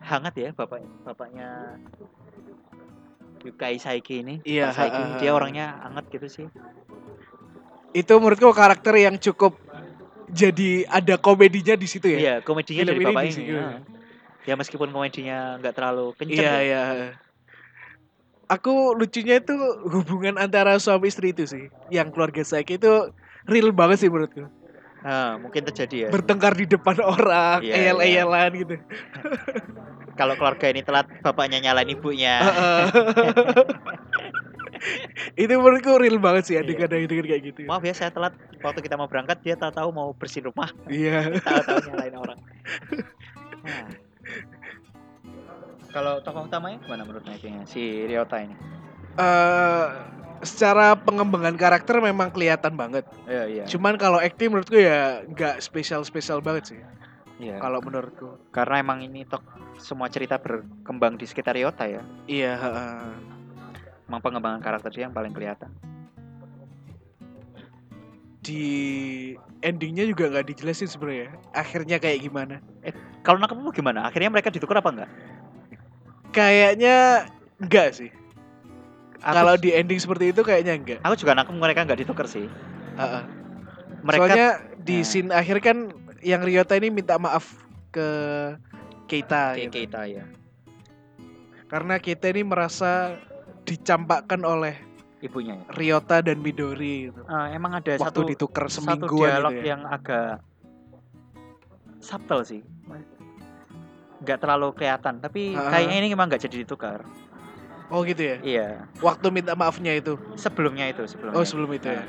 hangat ya bapak bapaknya Yukai Saiki ini. Iya, Pak Saiki ini, dia orangnya hangat gitu sih. Itu menurutku karakter yang cukup jadi ada komedinya di situ ya. Iya, komedinya Film dari ini bapak di ini. situ. ya. Ya meskipun komedinya nggak terlalu kenceng Iya, ya. iya. Aku lucunya itu hubungan antara suami istri itu sih. Yang keluarga saya itu real banget sih menurutku. Nah, mungkin terjadi ya. Bertengkar di depan orang, Iya, eyel-eyelan gitu. Kalau keluarga ini telat bapaknya nyalain ibunya. Heeh. itu menurutku real banget sih Iya. adegan-adegan kayak gitu. Maaf ya saya telat waktu kita mau berangkat dia tahu-tahu mau bersihin rumah, Iya. tahu-tahu nyalain orang. Nah. Kalau tokoh utamanya gimana menurut Nakinya si Ryota ini? Eh, secara pengembangan karakter memang kelihatan banget. Iya, iya. Cuman kalau acting menurutku ya nggak spesial-spesial banget sih. Iya. Kalau menurutku. Karena emang ini tok semua cerita berkembang di sekitar Ryota ya. Iya. heeh. Emang pengembangan karakter dia yang paling kelihatan. Di endingnya juga nggak dijelasin sebenarnya. Akhirnya kayak gimana? Kalau nangkepmu gimana? Akhirnya mereka ditukar apa enggak? Kayaknya enggak sih. Kalau di ending seperti itu kayaknya enggak. aku juga nangkep mereka enggak ditukar sih. Heeh. Mereka Soalnya di Nah. scene akhir kan yang Ryota ini minta maaf ke Keita kayak gitu. kita ya. Karena Keita ini merasa dicampakkan oleh Ibunya ya. Ryota dan Midori gitu. Eh, emang ada Waktu satu ditukar satu semingguan dialog gitu ya. yang agak subtle sih. Nggak terlalu kelihatan, tapi Ah. kayaknya ini emang nggak jadi ditukar. Oh gitu ya. Iya, Waktu minta maafnya itu. sebelumnya itu sebelumnya. Oh sebelum itu ya.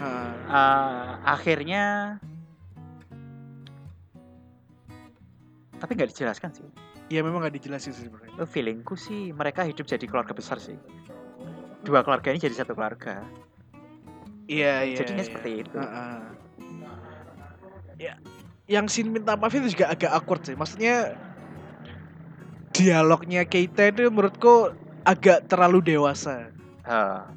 Heeh. Eh, akhirnya tapi nggak dijelaskan sih. Ya memang gak dijelasin sih sebenarnya. Eh, Feelingku sih mereka hidup jadi keluarga besar sih. Dua keluarga ini jadi satu keluarga. Iya iya. Jadinya iya. seperti itu. Heeh. Ya. Yang scene minta maaf itu juga agak awkward sih. Maksudnya dialognya Keita itu menurutku agak terlalu dewasa. Ha.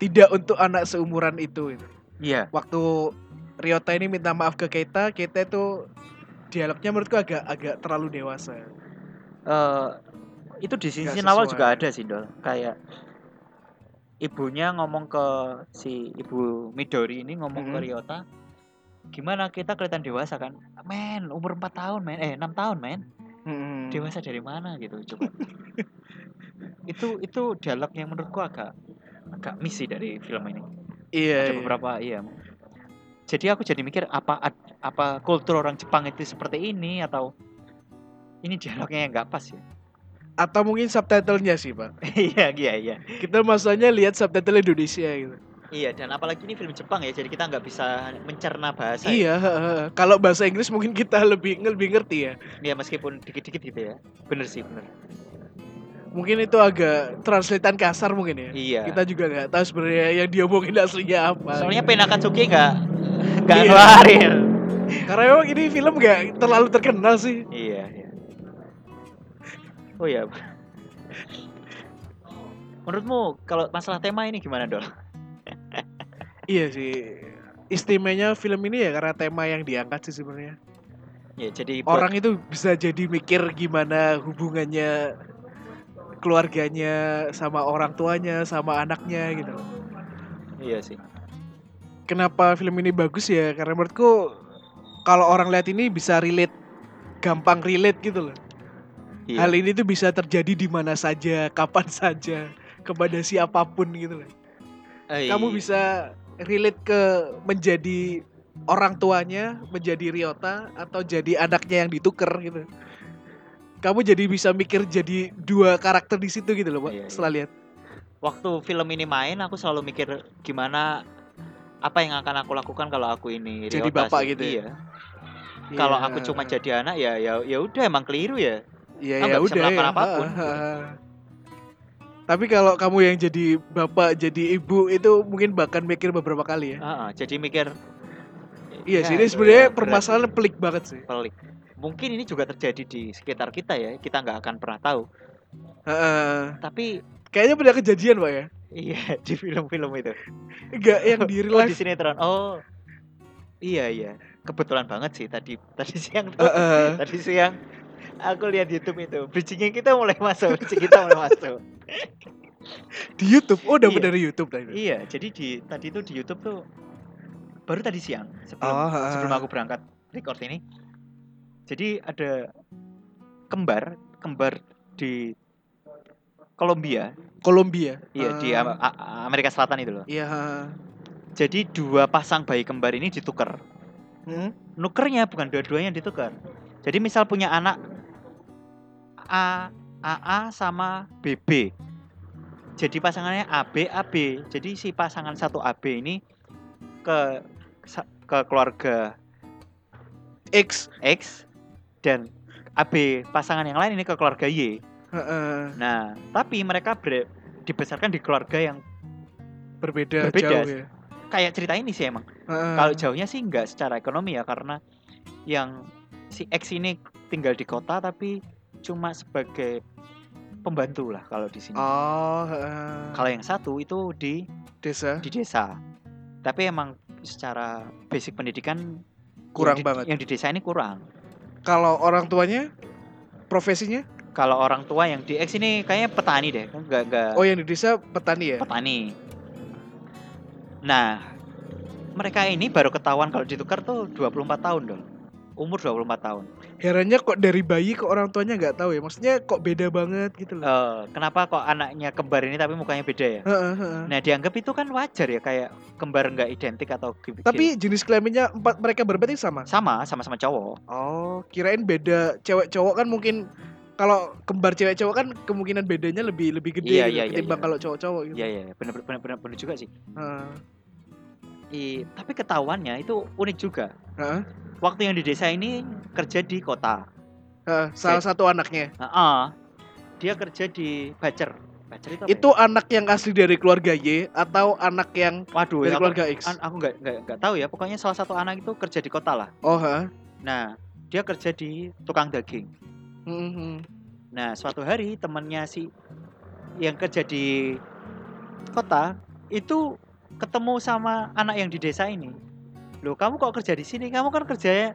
Tidak untuk anak seumuran itu. Iya. Waktu Ryota ini minta maaf ke Keita, Keita itu dialognya menurutku agak agak terlalu dewasa. Eh, itu di scene awal juga ada sih dol kayak ibunya ngomong ke si ibu Midori ini ngomong ke Mhm. Ryota gimana kita kelihatan dewasa kan men umur 4 tahun men eh 6 tahun men Hmm. dewasa dari mana gitu coba itu itu dialog yang menurutku agak agak misi dari film ini Iya. ada iya. beberapa iya jadi aku jadi mikir apa apa kultur orang Jepang itu seperti ini atau ini dialognya yang nggak pas ya Atau mungkin subtitlenya sih, Pak. iya iya iya Kita masalahnya lihat subtitle Indonesia gitu. Iya, dan apalagi ini film Jepang ya, jadi kita nggak bisa mencerna bahasa. Iya, heeh. kalau bahasa Inggris mungkin kita lebih lebih ngerti ya. Ya, meskipun dikit-dikit gitu ya. Bener sih, bener. Mungkin itu agak translatean kasar mungkin ya. Iya. Kita juga nggak tahu sebenarnya yang dia omongin aslinya apa. Soalnya Penakatsuki nggak nggak Iya. ngeluarin. Karena emang ini film nggak terlalu terkenal sih. Iya, iya. Oh iya. Menurutmu kalau masalah tema ini gimana, Dol? Iya sih. Istimewanya film ini ya karena tema yang diangkat sih sebenarnya. Ya, jadi buat- Orang itu bisa jadi mikir gimana hubungannya keluarganya sama orang tuanya sama anaknya gitu. Iya sih. Kenapa film ini bagus ya? Karena menurutku kalau orang lihat ini bisa relate gampang relate gitu loh. Iya. Hal ini tuh bisa terjadi di mana saja, kapan saja, kepada siapa pun gitu loh. Eh, Kamu bisa relate ke menjadi orang tuanya, menjadi Ryota atau jadi anaknya yang ditukar gitu. Kamu jadi bisa mikir jadi dua karakter di situ gitu loh, Pak. Iya, iya. Setelah lihat. waktu film ini main aku selalu mikir gimana apa yang akan aku lakukan kalau aku ini Jadi Ryota bapak sih. gitu ya? Iya. Kalau Iya. aku cuma jadi anak ya ya ya udah emang keliru ya. Iya ya nggak bisa udah melakukan ya. apa pun. Ha, ha, ha. Tapi kalau kamu yang jadi bapak, jadi ibu itu mungkin bahkan mikir beberapa kali ya. Ah, ah, jadi mikir Iya ya, sih, ini sebenarnya ya, permasalahan pelik banget sih. pelik. Mungkin ini juga terjadi di sekitar kita ya. Kita nggak akan pernah tahu. Ha, ha. Tapi Kayaknya pernah kejadian, Pak ya. iya di film-film itu. Enggak yang di real Oh, di sinetron. Oh. Iya iya. Kebetulan banget sih tadi tadi siang tuh. Ha, ha. Tadi siang aku lihat YouTube itu. Bridging kita mulai masuk, bridging kita mulai masuk. Di YouTube. Oh, dapat Iya. dari YouTube tadi. Iya, jadi di tadi tuh di YouTube tuh baru tadi siang sebelum Oh, ha. sebelum aku berangkat record ini. Jadi ada kembar, kembar di Kolombia, Kolombia. iya di Am- A- Amerika Selatan itu loh. Iya. ha. Jadi dua pasang bayi kembar ini ditukar. Hmm? Nukernya bukan dua-duanya ditukar. Jadi misal punya anak A AA sama BB. Jadi pasangannya AB AB. Jadi si pasangan satu AB ini ke ke keluarga X. X dan AB pasangan yang lain ini ke keluarga Y. Nah, tapi mereka ber- dibesarkan di keluarga yang Berbeda, Berbeda jauh ya. kayak cerita ini sih emang. Kalau jauhnya sih nggak secara ekonomi ya karena yang si X ini tinggal di kota tapi cuma sebagai pembantu lah kalau di sini. Oh, ha. Kalau yang satu itu di desa di desa. Tapi emang secara basic pendidikan kurang yang di, banget. Yang di desa ini kurang. Kalau orang tuanya profesinya? Kalau orang tua yang di X ini kayaknya petani deh, enggak enggak Oh, yang di desa petani ya? petani. Nah, mereka ini baru ketahuan kalau ditukar tuh 24 tahun dong. Umur 24 tahun. Herannya kok dari bayi ke orang tuanya nggak tahu ya. Maksudnya kok beda banget gitu loh. Eh, kenapa kok anaknya kembar ini tapi mukanya beda ya? Heeh, heeh. Nah, dianggap itu kan wajar ya kayak kembar nggak identik atau gi- Tapi jenis kelaminnya empat mereka berarti sama. sama sama-sama cowok. Oh, kirain beda cewek cowok kan mungkin kalau kembar cewek cowok kan kemungkinan bedanya lebih lebih gede Iya, gitu, iya, iya, ketimbang iya. kalau cowok-cowok gitu. Iya iya benar benar benar benar juga sih. Heeh. I, tapi ketahuannya itu unik juga. Heeh. Waktu yang di desa ini kerja di kota. Heeh, salah satu anaknya. Heeh. dia kerja di Bacer. Bacer itu Itu anak yang asli dari keluarga Y atau anak yang ya? Waduh, dari aku, keluarga X? an- aku nggak nggak nggak tahu ya. Pokoknya salah satu anak itu kerja di kota lah. Oh, heeh. Nah, dia kerja di tukang daging. Mhm. Nah, suatu hari temannya si yang kerja di kota itu ketemu sama anak yang di desa ini. Loh, kamu kok kerja di sini? Kamu kan kerjanya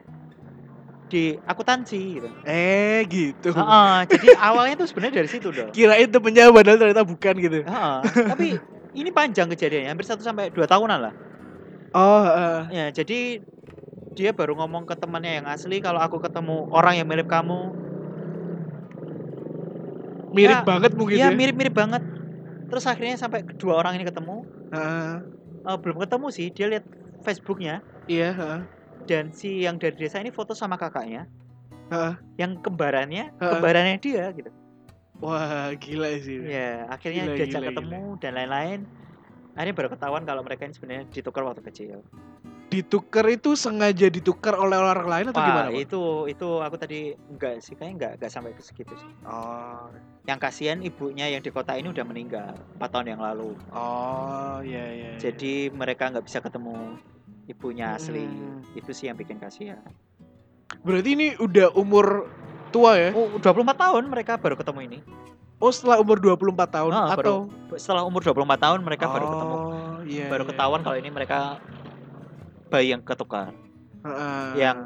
di akuntansi gitu. Eh gitu. Heeh, jadi awalnya tuh sebenarnya dari situ dong. Kirain temennya padahal ternyata bukan gitu. Heeh, tapi ini panjang kejadiannya, hampir 1 sampai 2 tahunan lah. Oh, heeh. Ya, jadi dia baru ngomong ke temannya yang asli kalau aku ketemu orang yang mirip kamu. Mirip Ya, banget mungkin Iya, ya. mirip-mirip banget. Terus akhirnya sampai kedua orang ini ketemu, Eh, belum ketemu sih, dia lihat Facebooknya Iya, heeh. dan si yang dari desa ini foto sama kakaknya, Heeh. yang kembarannya, Heeh. kembarannya dia gitu. Wah, gila sih. Ya, akhirnya Gila, diajak gila, ketemu dan lain-lain. Akhirnya baru ketahuan kalau mereka ini sebenarnya ditukar waktu kecil. Ditukar itu sengaja ditukar oleh orang lain atau Wah, gimana, Pak? itu itu aku tadi enggak sih, kayaknya enggak enggak sampai ke segitu sih. Oh. Yang kasihan ibunya yang di kota ini udah meninggal 4 tahun yang lalu. Oh, iya iya. iya. Jadi mereka nggak bisa ketemu ibunya asli. Hmm. Itu sih yang bikin kasihan. berarti ini udah umur tua ya? Oh, 24 tahun mereka baru ketemu ini. Oh, setelah umur 24 tahun Ah, atau Setelah umur 24 tahun mereka baru ketemu. Oh, iya. Baru iya. ketahuan kalau ini mereka bayi yang ketukar. Heeh. Yang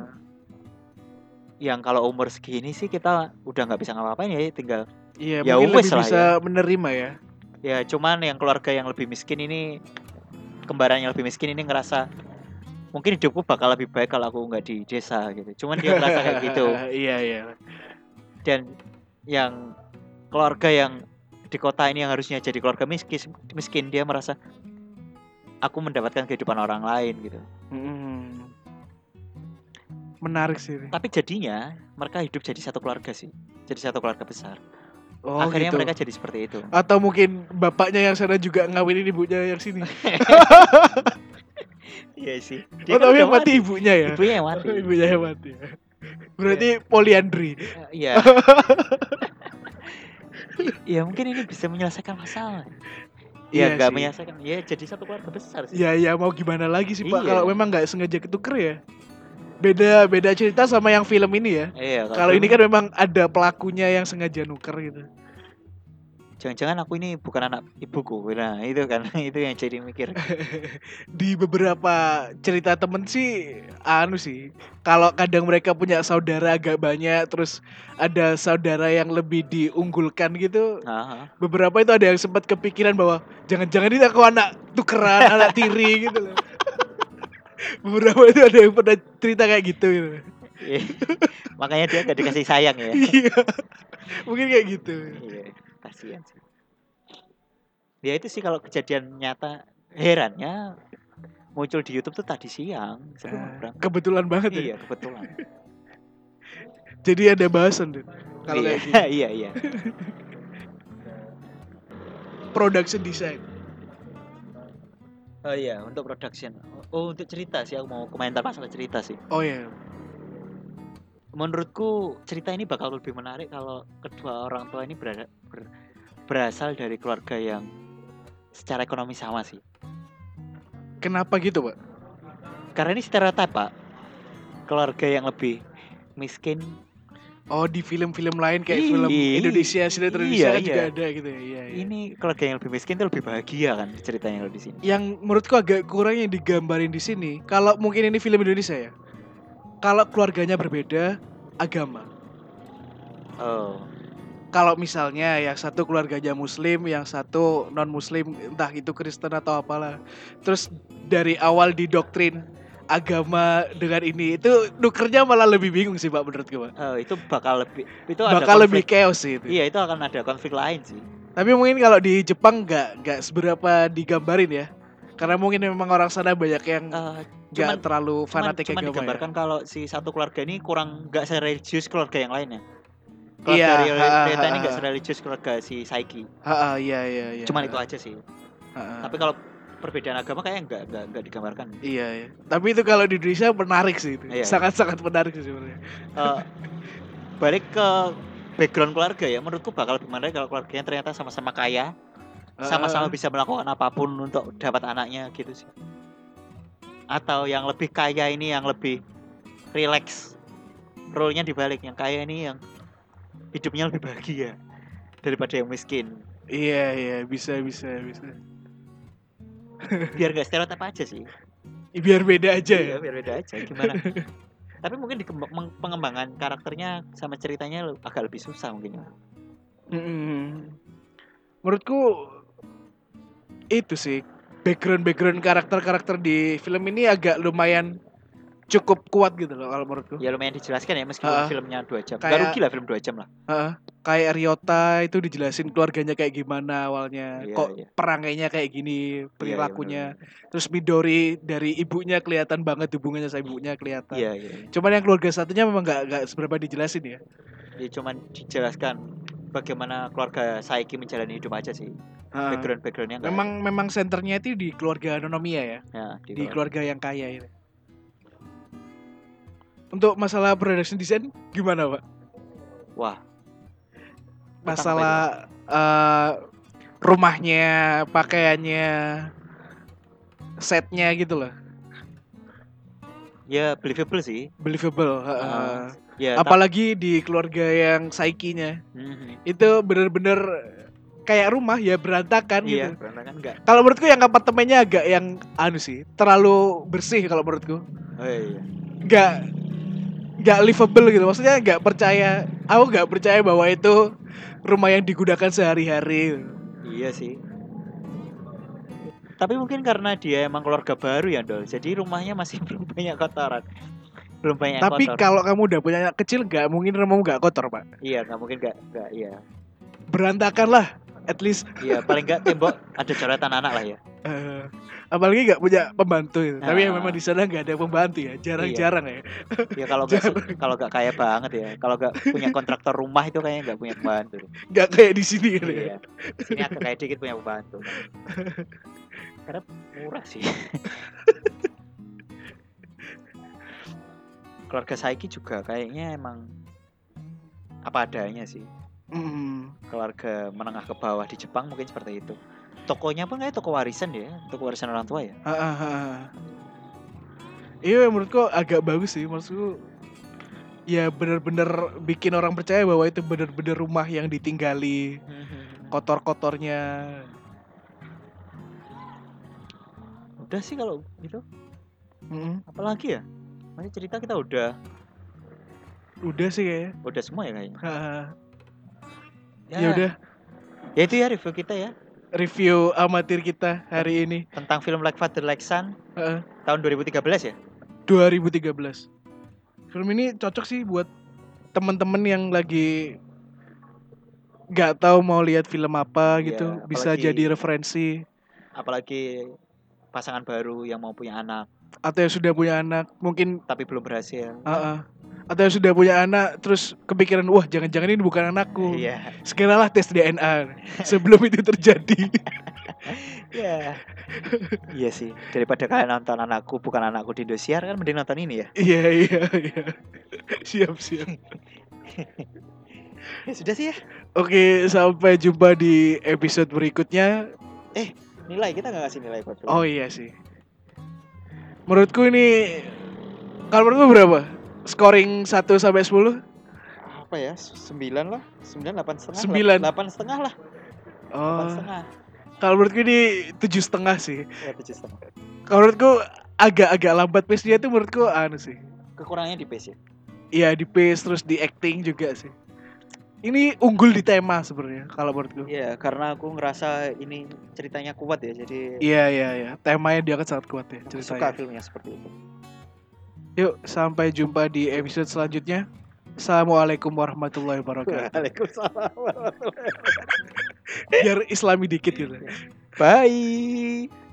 yang kalau umur segini sih kita udah nggak bisa ngapa-ngapain ya, tinggal Iya, Ya mungkin lebih lah bisa menerima ya. ya cuman yang keluarga yang lebih miskin ini kembaran yang lebih miskin ini ngerasa mungkin hidupku bakal lebih baik kalau aku nggak di desa gitu. Cuman dia ngerasa kayak gitu. iya, iya. Dan yang keluarga yang di kota ini yang harusnya jadi keluarga miskin, miskin dia merasa aku mendapatkan kehidupan orang lain gitu. Mm. Menarik sih. Tapi jadinya mereka hidup jadi satu keluarga sih. Jadi satu keluarga besar. Oh, Akhirnya gitu. mereka jadi seperti itu. Atau mungkin bapaknya yang sana juga ngawinin ibunya yang sini. Iya sih. oh, tapi yang mati ibunya ya. Ibunya yang mati. Oh, ibunya yang mati. Berarti poliandri. Eh, Iya. ya mungkin ini bisa menyelesaikan masalah. Iya Ya nggak menyelesaikan. Ya jadi satu keluarga besar sih. Ya ya mau gimana lagi sih Pak Iya. kalau memang nggak sengaja ketuker ya. Beda beda cerita sama yang film ini ya. Iya. Kalau ini kan memang ada pelakunya yang sengaja nuker gitu. Jangan-jangan aku ini bukan anak ibuku. Nah itu kan itu yang jadi mikir. Di beberapa cerita temen sih anu sih. Kalau kadang mereka punya saudara agak banyak terus ada saudara yang lebih diunggulkan gitu. Aha. Beberapa itu ada yang sempat kepikiran bahwa jangan-jangan ini aku anak tukeran, anak tiri gitu loh. Beberapa itu ada yang pernah cerita kayak gitu gitu. Iya. Makanya dia gak dikasih sayang ya. Iya. Mungkin kayak gitu. Iya, kasihan sih. Ya itu sih kalau kejadian nyata herannya muncul di YouTube tuh tadi siang sebelum berangkat. kebetulan banget ya. Iya, kebetulan. Jadi ada bahasan tuh. Kalau iya, kayak iya, iya. Production design. Oh iya, untuk production. Oh, untuk cerita sih aku mau komentar masalah cerita sih. Oh iya. Menurutku cerita ini bakal lebih menarik kalau kedua orang tua ini berada, ber- berasal dari keluarga yang secara ekonomi sama sih. Kenapa gitu, Pak? Karena ini stereotip, Pak. Keluarga yang lebih miskin Oh, di film-film lain kayak Ih, film Indonesia, sinetron Indonesia iya, kan juga iya. ada gitu ya. Iya, iya. ini keluarga yang lebih miskin itu lebih bahagia kan ceritanya kalau di sini. yang menurutku agak kurang yang digambarin di sini. Kalau mungkin ini film Indonesia ya. Kalau keluarganya berbeda agama. Oh, Kalau misalnya yang satu keluarganya muslim, yang satu non muslim, entah itu Kristen atau apalah. Terus dari awal didoktrin agama dengan ini itu nukernya malah lebih bingung sih Pak menurutku Pak. oh, itu bakal lebih itu ada Bakal lebih konflik. chaos sih itu. Iya, itu akan ada konflik lain sih. Tapi mungkin kalau di Jepang nggak nggak seberapa digambarin ya. Karena mungkin memang orang sana banyak yang nggak cuman terlalu cuman, fanatik cuman agama ya. digambarkan kalau si satu keluarga ini kurang nggak sereligius keluarga yang lainnya. Iya, Keluarga Rio- ha, Ryota ini ha, nggak ha. sereligius keluarga si Saiki. Ha, iya iya iya. Cuman itu aja sih. Ha, ha. Tapi kalau perbedaan agama kayaknya nggak nggak nggak digambarkan. Iya iya. Tapi itu kalau di Indonesia menarik sih itu. Iya. Sangat-sangat menarik sih sebenarnya. Eh, balik ke background keluarga ya, menurutku bakal lebih menarik kalau keluarganya ternyata sama-sama kaya, sama-sama Ah, bisa melakukan apa pun untuk dapat anaknya gitu sih. Atau yang lebih kaya ini yang lebih relax role-nya dibalik yang kaya ini yang hidupnya lebih bahagia daripada yang miskin Iya iya bisa bisa bisa. biar gak stereotip aja sih Biar beda aja ya. Iya, biar beda aja gimana tapi mungkin di pengembangan karakternya sama ceritanya agak lebih susah mungkin ya Mm-mm. Menurutku itu sih background background karakter karakter di film ini agak lumayan cukup kuat gitu loh kalau menurutku. ya lumayan dijelaskan ya meskipun Ah, filmnya dua jam kayak- Gak rugi lah film dua jam lah Heeh. kayak Ryota itu dijelasin keluarganya kayak gimana awalnya, Iya, kok iya. perangainya kayak gini, Iya, iya, perilakunya. bener-bener. Terus Midori dari ibunya kelihatan banget hubungannya sama ibunya kelihatan. iya iya iya. Cuman yang keluarga satunya memang nggak nggak seberapa dijelasin ya. ya cuman dijelaskan bagaimana keluarga Saiki menjalani hidup aja sih Heeh. background backgroundnya Memang memang senternya itu di keluarga Nonomiya ya, ada. ya, di, di keluarga. yang kaya ini. Untuk masalah production design gimana pak? wah Masalah eh, rumahnya, pakaiannya, setnya gitu loh, ya believable sih believable. heeh. Ah, ya Apalagi di keluarga yang Saikinya Mhm. itu bener-bener kayak rumah ya berantakan iya gitu. berantakan enggak Kalau menurutku yang apartemennya agak yang anu sih, terlalu bersih kalau menurutku. oh iya Nggak nggak livable gitu. Maksudnya nggak percaya. Aku nggak percaya bahwa itu rumah yang digunakan sehari-hari. iya sih tapi mungkin karena dia emang keluarga baru ya dol jadi rumahnya masih belum banyak kotoran belum banyak Tapi kotor kalau kamu udah punya anak kecil nggak mungkin rumahmu nggak kotor pak. iya nggak mungkin nggak nggak iya Berantakan lah, at least. iya paling nggak tembok ada coretan anak lah ya Eh, apalagi nggak punya pembantu. gitu. Tapi yang Ah. memang di sana nggak ada pembantu ya, jarang-jarang ya. ya kalau nggak kalau nggak kaya banget ya kalau nggak punya kontraktor rumah itu kayaknya nggak punya pembantu Nggak kayak di sini gitu ya. iya sini agak kayak dikit punya pembantu karena murah sih keluarga Saiki juga kayaknya emang apa adanya sih. Mm. keluarga menengah ke bawah di Jepang mungkin seperti itu. Tokonya pun kayak toko warisan ya toko warisan orang tua ya. Iya menurutku agak bagus sih maksudku ya bener-bener bikin orang percaya bahwa itu bener-bener rumah yang ditinggali kotor-kotornya. Udah sih kalau gitu. Mm. apalagi ya masih cerita kita udah? Udah sih kayaknya. Udah semua ya kayaknya? Ah, ya. Udah. Ya itu ya review kita ya. Review amatir kita hari ini. Tentang film Like Father Like Son. Ah, tahun 2013 ya? 2013 film ini cocok sih buat temen-temen yang lagi nggak tahu mau lihat film apa Iya, gitu. Bisa apalagi- jadi referensi. Apalagi pasangan baru yang mau punya anak atau yang sudah punya anak mungkin tapi belum berhasil. Ah, ah. atau yang sudah punya anak terus kepikiran wah jangan-jangan ini bukan anakku. Iya. Segeralah tes DNA sebelum itu terjadi. Iya. Iya sih. Daripada kalian nonton anakku bukan anakku di Indosiar kan mending nonton ini ya? Iya iya iya. Siap siap. Ya sudah sih ya. Oke sampai jumpa di episode berikutnya. Nilai kita nggak kasih nilai buat film. oh iya sih menurutku ini kalau menurutmu berapa? Scoring 1 sampai 10 apa ya? Sembilan lah. Sembilan delapan setengah Sembilan. delapan setengah lah. Oh. setengah. Kalau menurutku ini tujuh setengah sih. Ya tujuh setengah. Kalau menurutku agak-agak lambat pace nya itu menurutku anu sih. Kekurangannya di pace ya? Iya di pace terus di acting juga sih. Ini unggul di tema sebenarnya kalau menurutku. Iya, karena aku ngerasa ini ceritanya kuat ya, jadi Iya iya iya. Temanya dia kan sangat kuat ya aku ceritanya. suka filmnya seperti itu. Yuk sampai jumpa di episode selanjutnya. Assalamualaikum warahmatullahi wabarakatuh. Waalaikumsalam warahmatullahi wabarakatuh. Biar islami dikit gitu. Bye.